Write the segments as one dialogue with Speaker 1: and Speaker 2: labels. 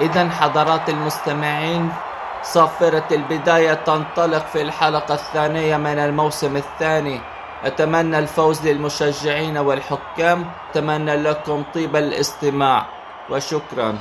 Speaker 1: إذا حضرات المستمعين صافرة البداية تنطلق في الحلقة الثانية من الموسم الثاني. أتمنى الفوز للمشجعين والحكام أتمنى لكم طيب الاستماع وشكرا.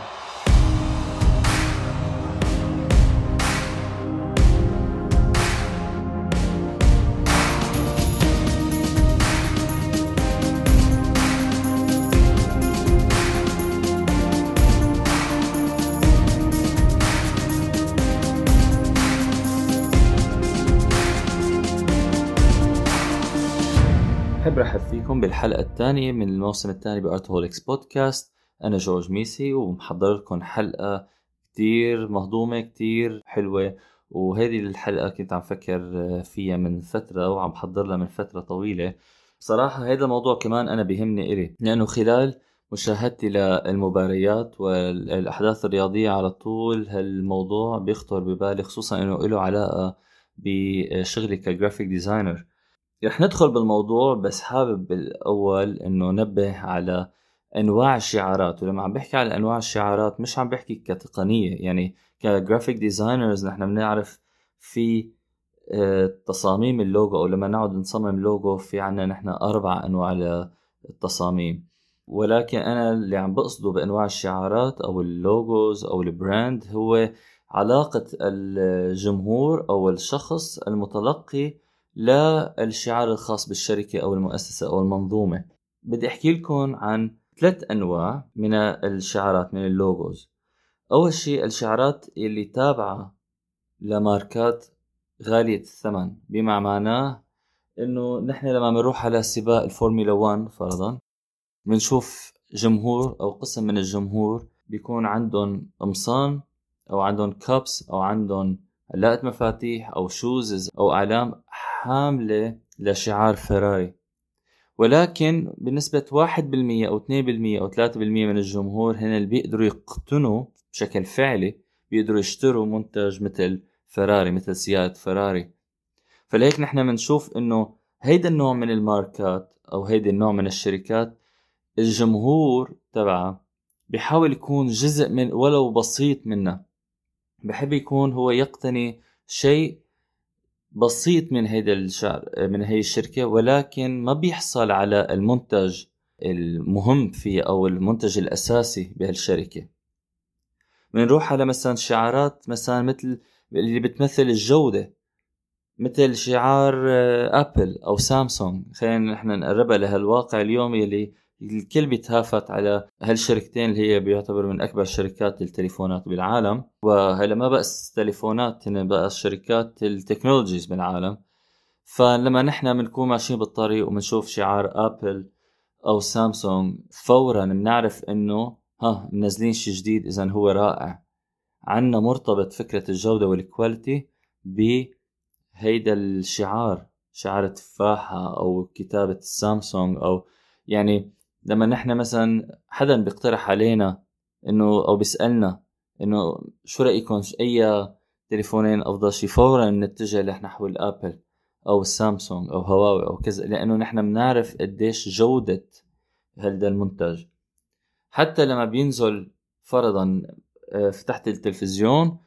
Speaker 1: فيكم بالحلقة الثانية من الموسم الثاني بأرتهوليكس بودكاست أنا جورج ميسي ومحضر لكم حلقة كتير مهضومة كتير حلوة. وهذه الحلقة كنت عم فكر فيها من فترة وعم بحضر لها من فترة طويلة. صراحة هذا الموضوع كمان أنا بيهمني إلي لأنه خلال مشاهدتي للمباريات والأحداث الرياضية على طول هالموضوع بيخطر ببالي خصوصا إنه له علاقة بشغلي ك graphic designer رح ندخل بالموضوع بس حابب بالأول إنه نبه على أنواع الشعارات ولما عم بحكي على أنواع الشعارات مش عم بحكي كتقنية يعني ك graphic designers نحن بنعرف في آه، تصاميم اللوجو أو لما نقعد نصمم لوجو في عنا نحن أربع أنواع للتصاميم. ولكن أنا اللي عم بقصده بأنواع الشعارات أو ال logos أو ال brand هو علاقة الجمهور أو الشخص المتلقي للشعار الخاص بالشركة أو المؤسسة أو المنظومة. بدي أحكي لكم عن ثلاث أنواع من الشعارات من ال logos أول شيء الشعارات اللي تابعة لماركات غالية الثمن بما معناه إنه نحن لما بنروح على سباق الفورمولا 1 فرضا بنشوف جمهور أو قسم من الجمهور بيكون عندهم قمصان أو عندهم كابس أو عندهم علاقة مفاتيح أو شوزز أو أعلام حاملة لشعار فراري ولكن بنسبة 1% أو 2% أو 3% من الجمهور هن اللي بيقدروا يقتنوا بشكل فعلي بيقدروا يشتروا منتج مثل فراري مثل سيارة فراري فلهيك نحن بنشوف إنه هيدا النوع من الماركات أو هيدا النوع من الشركات الجمهور تبعها بيحاول يكون جزء من ولو بسيط منها. بحب يكون هو يقتني شيء بسيط من هيدا الشعر من هي الشركة ولكن ما بيحصل على المنتج المهم فيه أو المنتج الأساسي بهالشركة. بنروح على مثلا شعارات مثلا مثل اللي بتمثل الجودة مثل شعار أبل أو سامسونج. خلينا نحن نقربها لهالواقع اليومي اللي الكل بيتهافت على هالشركتين اللي هي بيعتبروا من أكبر شركات التليفونات بالعالم. وهلا ما بس تليفونات هن بقى شركات ال technologies بالعالم. فلما نحن بنكون ماشيين بالطريق وبنشوف شعار أبل أو سامسونج فورا بنعرف إنه ها منزلين شيء جديد اذا هو رائع. عنا مرتبط فكرة الجودة وال quality بهيدا الشعار شعار تفاحة أو كتابة سامسونج أو يعني لما نحن مثلا حدا بيقترح علينا إنه أو بيسألنا إنه شو رأيكم؟ أي تليفونين أفضل؟ شيء فورا نتجه نحو الابل أو السامسونج أو هواوي أو كذا لأنه نحن بنعرف قديش جودة هذا المنتج. حتى لما بينزل فرضا آه، فتحت التلفزيون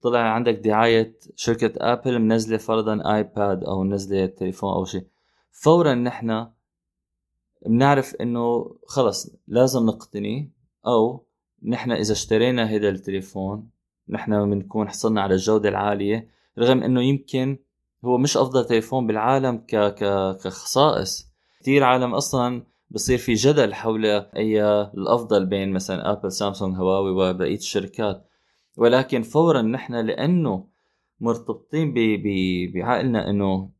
Speaker 1: طلع عندك دعاية شركة آبل منزلة فرضا آيباد أو منزلة تليفون أو شيء فورا نحن بنعرف إنه خلص لازم نقتني أو نحن إذا اشترينا هذا التليفون نحن بنكون حصلنا على الجودة العالية رغم إنه يمكن هو مش أفضل تليفون بالعالم ك... ك... كخصائص كثير عالم أصلا بصير في جدل حول أي الأفضل بين مثلا ابل سامسونج هواوي وبقية الشركات ولكن فورا نحن لأنه مرتبطين. بعقلنا إنه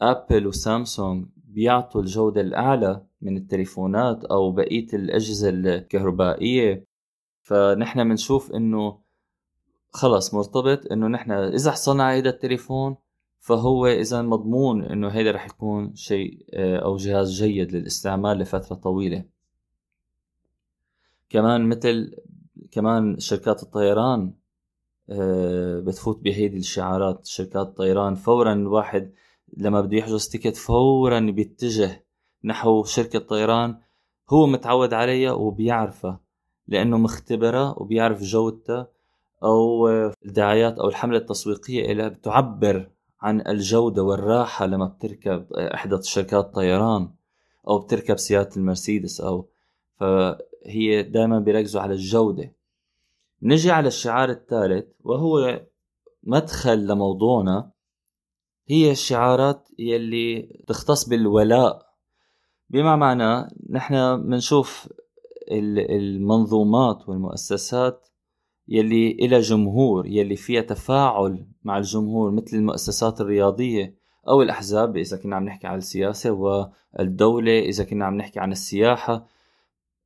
Speaker 1: ابل وسامسونج بيعطوا الجودة الأعلى من التليفونات أو بقية الأجهزة الكهربائية. فنحن بنشوف إنه خلص مرتبط إنه نحن إذا حصلنا على هذا التليفون فهو إذا مضمون إنه هيدا رح يكون شيء آه، أو جهاز جيد للاستعمال لفترة طويلة. كمان مثل كمان شركات الطيران آه، بتفوت بهيدي الشعارات. شركات الطيران فورا الواحد لما بده يحجز تيكت فورا بيتجه نحو شركة طيران هو متعود عليها وبيعرفها لأنه مختبرة وبيعرف جودتها أو الدعايات أو الحملة التسويقية لها بتعبر عن الجودة والراحة لما بتركب إحدى شركات الطيران أو بتركب سيارة المرسيدس أو فهي دائما بيركزوا على الجودة. نجي على الشعار الثالث وهو مدخل لموضوعنا. هي الشعارات يلي تختص بالولاء. بما معناه نحن بنشوف المنظومات والمؤسسات يلي إلى جمهور يلي فيها تفاعل مع الجمهور مثل المؤسسات الرياضية أو الأحزاب إذا كنا عم نحكي عن السياسة والدولة إذا كنا عم نحكي عن السياحة.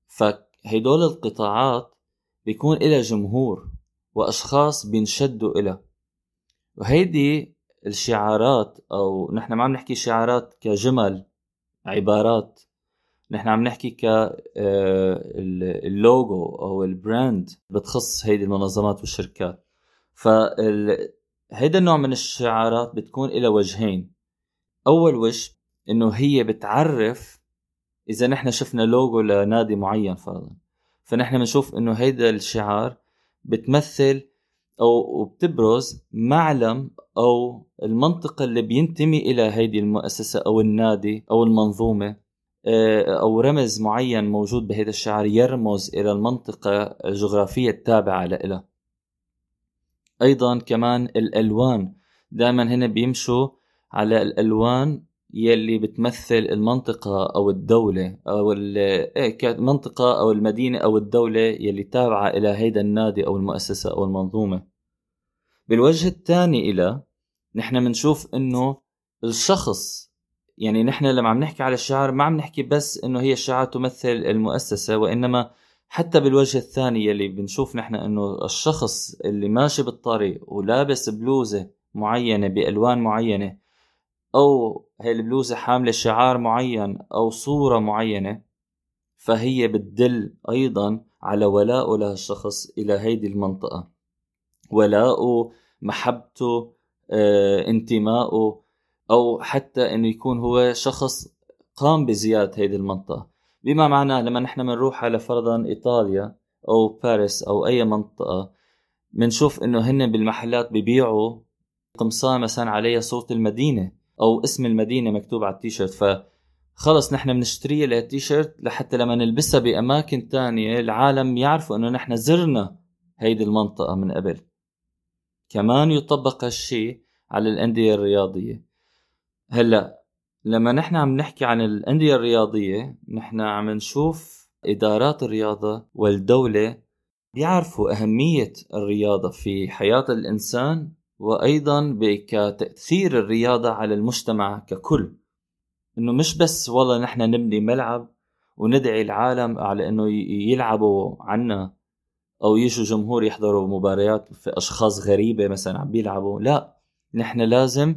Speaker 1: فهدول القطاعات بيكون إلى جمهور وأشخاص بينشدوا إلها وهيدي الشعارات أو نحن ما عم نحكي شعارات كجمل عبارات. نحن عم نحكي ك آه، اللوجو أو ال brand بتخص هيدي المنظمات والشركات. ف هيدا النوع من الشعارات بتكون إلى وجهين. أول وجه إنه هي بتعرف إذا نحن شفنا لوجو لنادي معين فرضا فنحن بنشوف إنه هيدا الشعار بتمثل أو بتبرز معلم أو المنطقة اللي بينتمي إلى هيدي المؤسسة أو النادي أو المنظومة آه، أو رمز معين موجود بهذا الشعر يرمز إلى المنطقة الجغرافية التابعة لها أيضا كمان الألوان دائما هنا بيمشوا على الألوان يلي بتمثل المنطقة أو الدولة أو المنطقة إيه، أو المدينة أو الدولة يلي تابعة إلى هيدا النادي أو المؤسسة أو المنظومة. بالوجه الثاني إلى نحن بنشوف إنه الشخص يعني نحن لما عم نحكي على الشعار ما عم نحكي بس إنه هي الشعار تمثل المؤسسة وإنما حتى بالوجه الثاني يلي بنشوف نحن إنه الشخص اللي ماشي بالطريق ولابس بلوزة معينة بألوان معينة أو هي البلوزة حاملة شعار معين أو صورة معينة فهي بتدل أيضا على ولائه لهالشخص إلى هيدي المنطقة. ولاؤه محبته آه، انتمائه أو حتى إنه يكون هو شخص قام بزيارة هذه المنطقة. بما معناه لما نحن بنروح على فرضا إيطاليا أو باريس أو أي منطقة بنشوف إنه هن بالمحلات ببيعوا قمصان مثلا عليها صورة المدينة أو اسم المدينة مكتوب على التيشيرت. ف خلص نحن بنشتريها للتيشيرت لحتى لما نلبسها بأماكن تانية العالم يعرفوا إنه نحن زرنا هيدي المنطقة من قبل. كمان يطبق هالشي على الأندية الرياضية. هلا لما نحن عم نحكي عن الأندية الرياضية نحن عم نشوف إدارات الرياضة والدولة بيعرفوا أهمية الرياضة في حياة الإنسان وأيضا كتأثير الرياضة على المجتمع ككل. إنه مش بس والله نحن نبني ملعب وندعي العالم على إنه يلعبوا عنا. أو يجوا جمهور يحضروا مباريات في أشخاص غريبة مثلا عم بيلعبوا. لا نحن لازم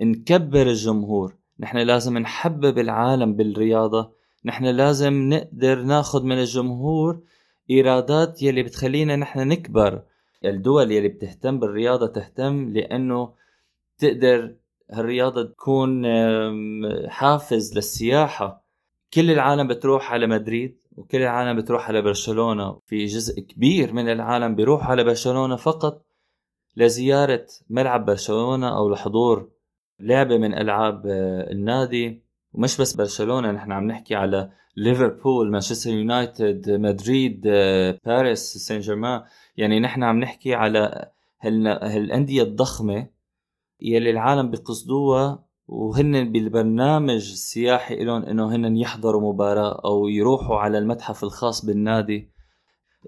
Speaker 1: نكبر الجمهور. نحن لازم نحبب العالم بالرياضة. نحن لازم نقدر ناخذ من الجمهور إيرادات يلي بتخلينا نحن نكبر. الدول يلي بتهتم بالرياضة تهتم لأنه تقدر هالرياضة تكون حافز للسياحة. كل العالم بتروح على مدريد. وكل العالم بتروح على برشلونة. في جزء كبير من العالم بيروح على برشلونة فقط لزيارة ملعب برشلونة أو لحضور لعبه من ألعاب آه، النادي. ومش بس برشلونة نحن عم نحكي على ليفربول مانشستر يونايتد مدريد آه، باريس سان جيرمان يعني نحن عم نحكي على هالأندية الضخمة يلي العالم بقصدوها وهن بالبرنامج السياحي لهم إنه هن يحضروا مباراة أو يروحوا على المتحف الخاص بالنادي.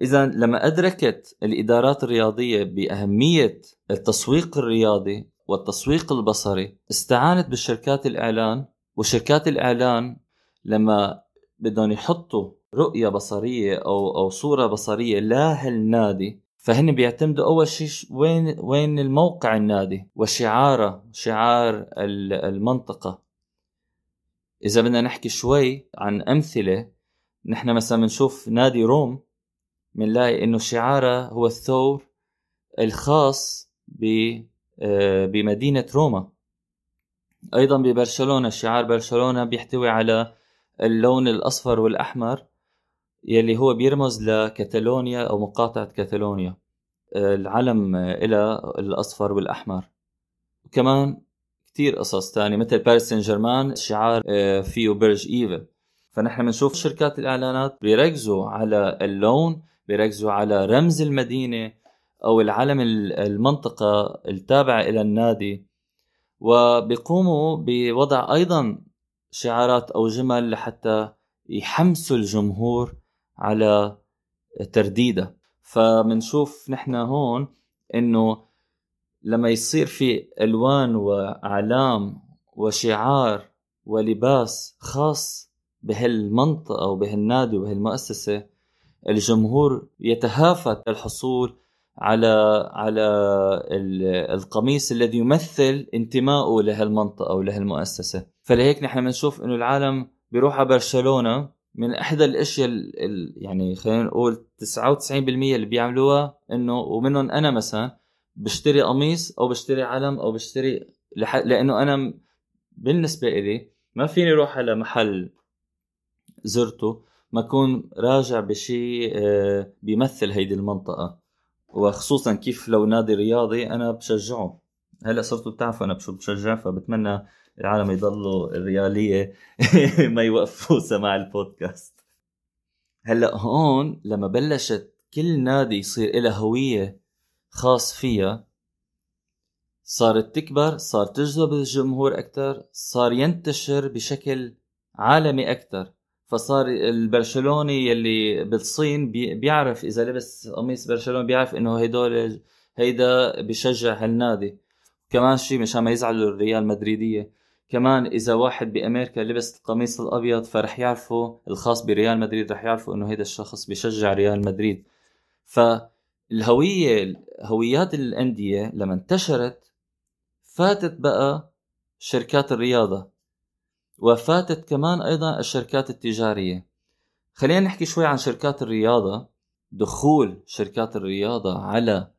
Speaker 1: اذا لما أدركت الإدارات الرياضية بأهمية التسويق الرياضي والتسويق البصري استعانت بالشركات الإعلان وشركات الإعلان لما بدهم يحطوا رؤية بصرية أو أو صورة بصرية لهالنادي فهن بيعتمدوا أول شيء وين وين الموقع النادي؟ وشعاره شعار المنطقة. إذا بدنا نحكي شوي عن أمثلة نحن مثلا بنشوف نادي روم بنلاقي إنه شعاره هو الثور الخاص آه، بمدينة روما. أيضا ببرشلونة شعار برشلونة بيحتوي على اللون الأصفر والأحمر. يلي هو بيرمز لكتالونيا أو مقاطعة كتالونيا العلم إلى الأصفر والأحمر. وكمان كتير قصص تانية مثل باريس سان جيرمان شعار آه، فيه برج ايفل فنحن بنشوف شركات الإعلانات بيركزوا على اللون بيركزوا على رمز المدينة أو العلم المنطقة التابعة إلى النادي. وبيقوموا بوضع أيضا شعارات أو جمل لحتى يحمسوا الجمهور على ترديدها فبنشوف نحن هون إنه لما يصير في ألوان وأعلام وشعار ولباس خاص بهالمنطقة وبهالنادي وبهالمؤسسة الجمهور يتهافت الحصول على على القميص الذي يمثل انتمائه لهالمنطقة ولهالمؤسسه فلهيك نحن بنشوف إنه العالم بيروح على برشلونة من إحدى الأشياء يعني خلينا نقول 99% اللي بيعملوها إنه ومنهم أنا مثلا بشتري قميص أو بشتري علم أو بشتري لح... لأنه أنا بالنسبة إلي ما فيني أروح على محل زرته ما أكون راجع بشيء آه، بيمثل هيدي المنطقة. وخصوصا كيف لو نادي رياضي أنا بشجعه. هلأ صرتوا بتعرفوا أنا بشجع فبتمنى العالم يضلوا الريالية ما يوقفوا سماع البودكاست. هلأ هون لما بلشت كل نادي يصير له هوية خاص فيها صارت تكبر صار تجذب الجمهور أكثر صار ينتشر بشكل عالمي أكثر فصار البرشلوني يلي بالصين بيعرف إذا لبس قميص برشلونة بيعرف إنه هيدول هيدا بشجع هالنادي. كمان شيء مشان ما يزعلوا الريال مدريدية كمان إذا واحد بأمريكا لبس القميص الأبيض فرح يعرفوا الخاص بريال مدريد رح يعرفوا إنه هيدا الشخص بيشجع ريال مدريد. فالهوية هويات الأندية لما انتشرت فاتت بقى شركات الرياضة وفاتت كمان أيضا الشركات التجارية. خلينا نحكي شوي عن شركات الرياضة دخول شركات الرياضة على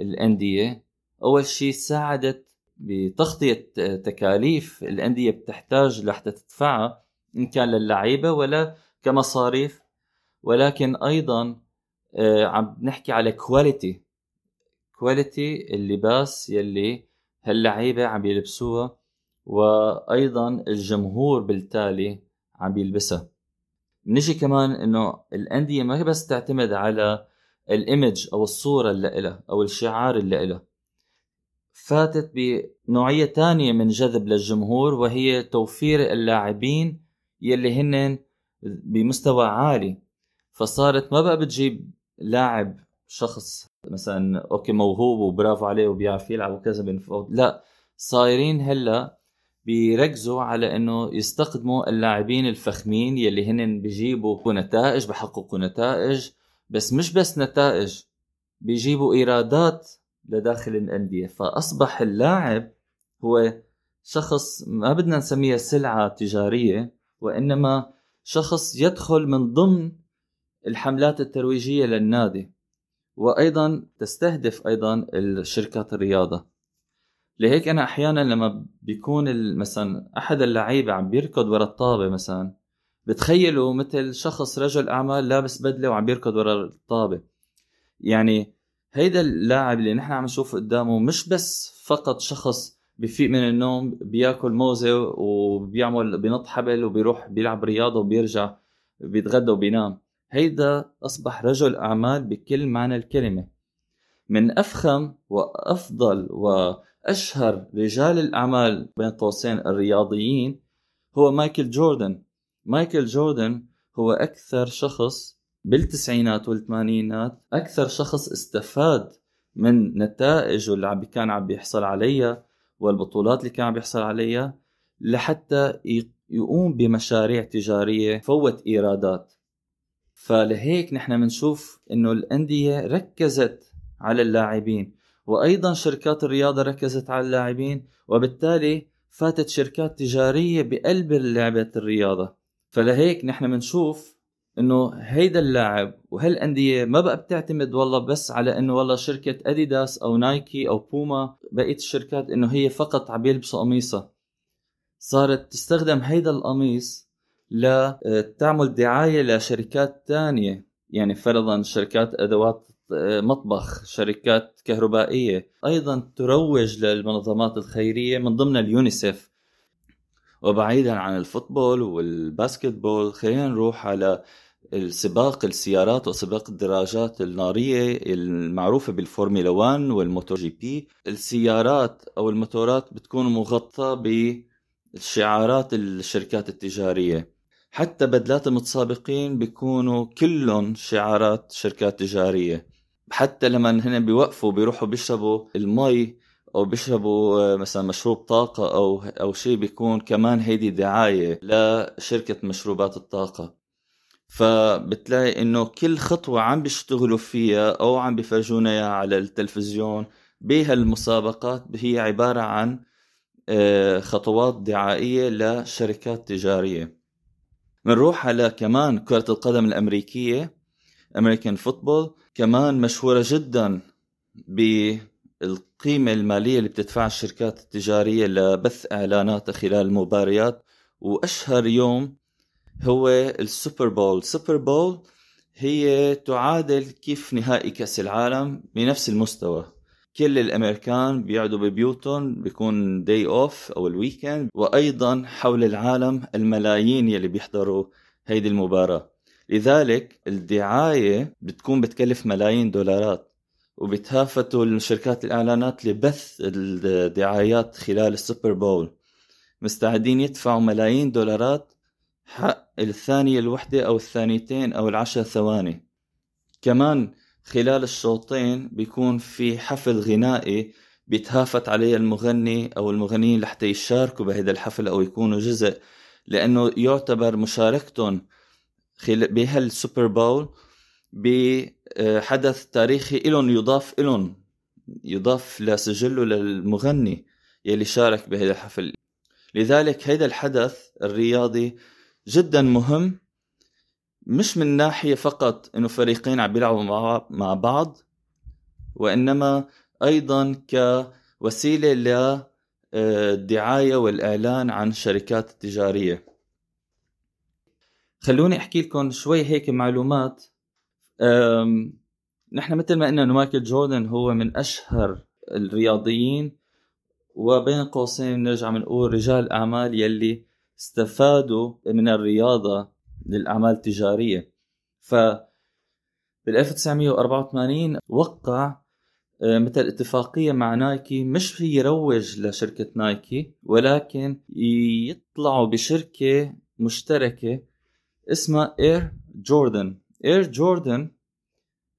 Speaker 1: الأندية. أول شيء ساعدت بتغطية تكاليف الأندية بتحتاج لحتى تدفعها إن كان للعيبة ولا كمصاريف. ولكن أيضا آه، عم نحكي على quality quality اللباس يلي هاللعيبة عم يلبسوها وأيضا الجمهور بالتالي عم يلبسها. نجي كمان إنه الأندية ما بس تعتمد على ال image أو الصورة اللي لها أو الشعار اللي لها فاتت بنوعية تانية من جذب للجمهور وهي توفير اللاعبين يلي هن بمستوى عالي. فصارت ما بقى بتجيب لاعب شخص مثلا أوكي موهوب وبرافو عليه وبيعرف يلعب وكذا بنفوت لا صايرين هلأ بيركزوا على إنه يستخدموا اللاعبين الفخمين يلي هن بيجيبوا نتائج بحققوا نتائج بس مش بس نتائج بيجيبوا إيرادات لداخل الأندية. فأصبح اللاعب هو شخص ما بدنا نسميها سلعة تجارية وإنما شخص يدخل من ضمن الحملات الترويجية للنادي. وأيضا تستهدف أيضا الشركات الرياضة. لهيك أنا أحيانا لما بيكون مثلا أحد اللعيبة عم بيركض ورا الطابة مثلا بتخيلوا مثل شخص رجل أعمال لابس بدلة وعم بيركض ورا الطابة. يعني هيدا اللاعب اللي نحن عم نشوف قدامه مش بس فقط شخص بفيق من النوم بياكل موزة وبيعمل بنط حبل وبيروح بيلعب رياضة وبيرجع بيتغدى وبينام. هيدا أصبح رجل أعمال بكل معنى الكلمة. من أفخم وأفضل وأشهر رجال الأعمال بين قوسين الرياضيين هو مايكل جوردن. مايكل جوردن هو أكثر شخص بالتسعينات والثمانينات أكثر شخص استفاد من نتائجه اللي عم كان عم بيحصل عليها والبطولات اللي كان عم بيحصل عليها لحتى يقوم بمشاريع تجارية فوت إيرادات. فلهيك نحن بنشوف إنه الأندية ركزت على اللاعبين وأيضا شركات الرياضة ركزت على اللاعبين وبالتالي فاتت شركات تجارية بقلب لعبة الرياضة. فلهيك نحن بنشوف إنه هيدا اللاعب وهالانديه ما بقى بتعتمد والله بس على إنه والله شركة اديداس أو نايكي أو بوما بقية الشركات إنه هي فقط عم يلبسوا قميصها. صارت تستخدم هيدا القميص لتعمل دعاية لشركات تانية يعني فرضا شركات أدوات مطبخ شركات كهربائية. أيضا تروج للمنظمات الخيرية من ضمن اليونيسف وبعيدا عن ال football وال basketball خلينا نروح على السباق السيارات وسباق الدراجات النارية المعروفة بالفورمولا 1 والموتو جي بي. السيارات أو الموتورات بتكون مغطاة بشعارات الشركات التجارية. حتى بدلات المتسابقين بيكونوا كلهم شعارات شركات تجارية. حتى لما هن بيوقفوا بيروحوا بيشربوا المي أو بيشربوا آه، مثلا مشروب طاقة أو أو شيء بيكون كمان هيدي دعاية لشركة مشروبات الطاقة. فبتلاقي إنه كل خطوة عم بيشتغلوا فيها أو عم بيفرجونا اياها على التلفزيون بهالمسابقات هي عبارة عن آه، خطوات دعائية لشركات تجارية. بنروح على كمان كرة القدم الأمريكية أمريكان فوتبول كمان مشهورة جدا بالقيمة المالية اللي بتدفعها الشركات التجارية لبث إعلاناتها خلال المباريات وأشهر يوم هو ال Super Bowl. ال Super Bowl هي تعادل كيف نهائي كأس العالم بنفس المستوى. كل الأمريكان بيقعدوا ببيوتهم بيكون day off أو ال weekend وأيضا حول العالم الملايين يلي بيحضروا هيدي المباراة. لذلك الدعاية بتكون بتكلف ملايين دولارات. وبتهافتوا الشركات الإعلانات لبث الدعايات خلال السوبر بول. مستعدين يدفعوا ملايين دولارات حق الثانية الوحدة أو الثانيتين أو العشر ثواني. كمان خلال الشوطين بيكون في حفل غنائي بيتهافت عليه المغني أو المغنيين لحتى يشاركوا بهذا الحفل أو يكونوا جزء لأنه يعتبر مشاركتهم بهالسوبر بول بحدث تاريخي لهم يضاف لهم يضاف لسجله للمغني يلي شارك بهذا الحفل. لذلك هذا الحدث الرياضي جدا مهم مش من ناحية فقط إنه فريقين عم بيلعبوا مع بعض وإنما أيضا كوسيلة للدعاية والإعلان عن شركات تجارية. خلوني أحكي لكم شوي هيك معلومات نحن مثل ما قلنا انه مايكل جوردن هو من أشهر الرياضيين وبين قوسين نرجع بنقول رجال أعمال يلي استفادوا من الرياضة للأعمال التجارية. ف بال 1984 وقع آه، مثل اتفاقية مع نايكي مش يروج لشركة نايكي ولكن يطلعوا بشركة مشتركة اسمها اير جوردن اير جوردن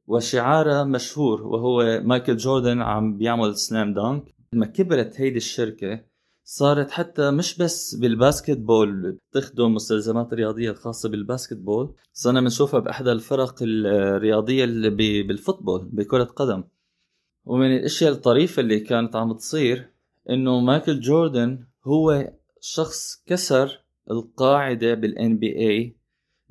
Speaker 1: وشعارها مشهور وهو مايكل جوردن عم بيعمل slam dunk لما كبرت هيدي الشركة صارت حتى مش بس بال basketball تخدم مستلزمات الرياضيه الخاصه بال basketball صرنا بنشوفها باحدى الفرق الرياضيه اللي بال football بكره قدم ومن الاشياء الطريفه اللي كانت عم تصير انه مايكل جوردن هو شخص كسر القاعده بال NBA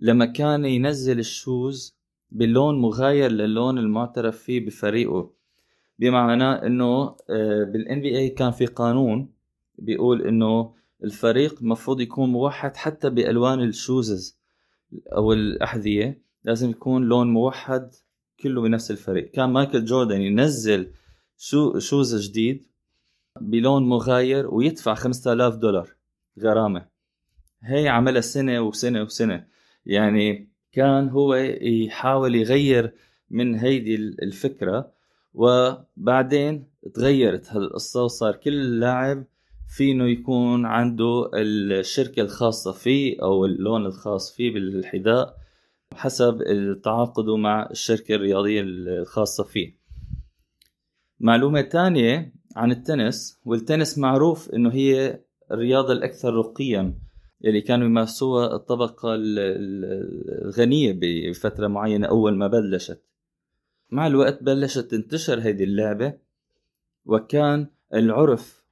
Speaker 1: لما كان ينزل ال shoes بلون مغاير للون المعترف فيه بفريقه بمعنى إنه بال NBA كان في قانون بيقول إنه الفريق المفروض يكون موحد حتى بألوان ال shoes أو الأحذية لازم يكون لون موحد كله بنفس الفريق. كان مايكل جوردن ينزل شو شوز جديد بلون مغاير ويدفع 5000 دولار غرامة. هي عملها سنة وسنة وسنة. يعني كان هو يحاول يغير من هيدي الفكرة وبعدين تغيرت هالقصة وصار كل لاعب في انه يكون عنده الشركة الخاصة فيه أو اللون الخاص فيه بالحذاء حسب تعاقده مع الشركة الرياضية الخاصة فيه. معلومة تانية عن التنس والتنس معروف إنه هي الرياضة الأكثر رقيا اللي كانوا يمارسوها الطبقة الغنية بفترة معينة أول ما بلشت. مع الوقت بلشت تنتشر هذه اللعبة وكان العرف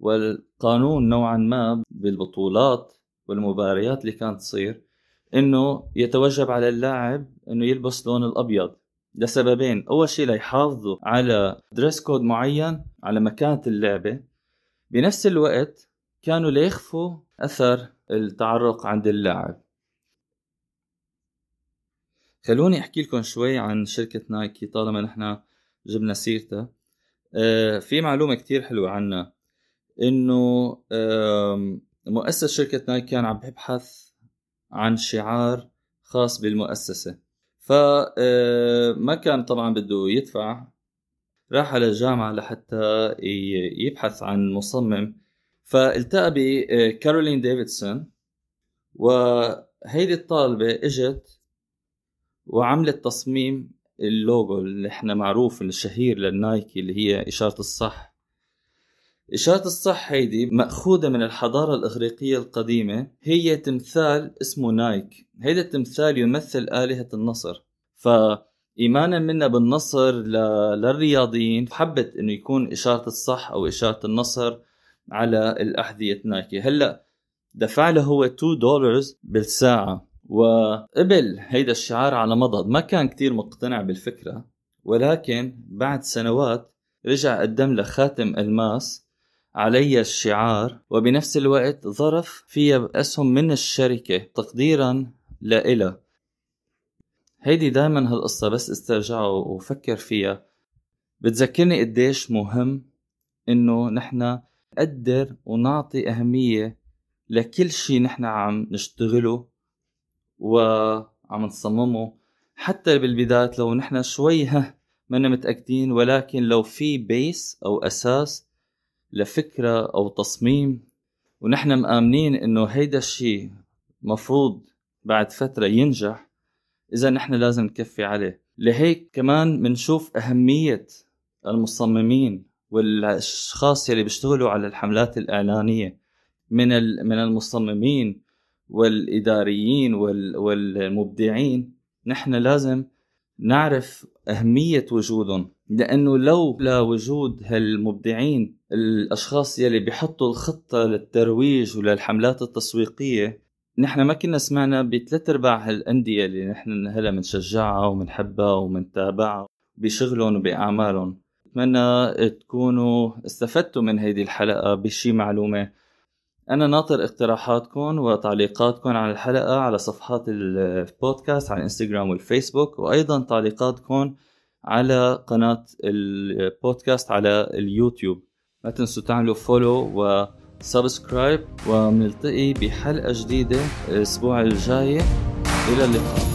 Speaker 1: والقانون نوعا ما بالبطولات والمباريات اللي كانت تصير إنه يتوجب على اللاعب إنه يلبس لون الأبيض لسببين. أول شيء ليحافظوا على دريس كود معين على مكانة اللعبة. بنفس الوقت كانوا ليخفوا أثر التعرق عند اللاعب. خلوني أحكي لكم شوي عن شركة نايكي طالما نحن جبنا سيرتها آه، في معلومة كتير حلوة عنها إنه مؤسس شركة نايكي كان عم بيبحث عن شعار خاص بالمؤسسة. فما آه، كان طبعا بده يدفع راح على الجامعة لحتى يبحث عن مصمم فالتقى بكارولين ديفيدسون وهيدي الطالبة إجت وعملت تصميم اللوجو اللي إحنا معروف الشهير للنايكي اللي هي إشارة الصح. إشارة الصح هيدي مأخوذة من الحضارة الإغريقية القديمة هي تمثال اسمه نايك. هيدا التمثال يمثل آلهة النصر. فإيمانا منا بالنصر للرياضيين حبت إنه يكون إشارة الصح أو إشارة النصر على الأحذية نايكي. هلأ دفع له هو 2 دولار بالساعة. وقبل هيدا الشعار على مضض. ما كان كتير مقتنع بالفكرة ولكن بعد سنوات رجع قدم له خاتم الماس علي الشعار وبنفس الوقت ظرف فيها أسهم من الشركة تقديرا لإله. هيدي دايما هالقصة بس استرجعه وفكر فيها. بتذكرني قديش مهم إنه نحن نقدر ونعطي أهمية لكل شي نحن عم نشتغله وعم نصممه. حتى بالبداية لو نحن شوي ها منا متأكدين ولكن لو في بيس أو أساس لفكرة أو تصميم ونحن مآمنين إنه هيدا الشيء مفروض بعد فترة ينجح إذا نحن لازم نكفي عليه. لهيك كمان منشوف أهمية المصممين. والأشخاص يلي بيشتغلوا على الحملات الإعلانية من من المصممين والإداريين والمبدعين نحن لازم نعرف أهمية وجودهم. لأنه لو لا وجود هالمبدعين الأشخاص يلي بيحطوا الخطة للترويج وللحملات التسويقية نحن ما كنا سمعنا بثلاث أرباع هالأندية اللي نحن هلا بنشجعها وبنحبها وبنتابعها بشغلهم وبأعمالهم. بتمنى تكونوا استفدتوا من هيدي الحلقة بشي معلومة. أنا ناطر اقتراحاتكم وتعليقاتكم على الحلقة على صفحات البودكاست على الإنستغرام والفيسبوك وأيضا تعليقاتكم على قناة البودكاست على اليوتيوب. ما تنسوا تعملوا follow و subscribe ومنلتقي بحلقة جديدة الأسبوع الجاي. إلى اللقاء.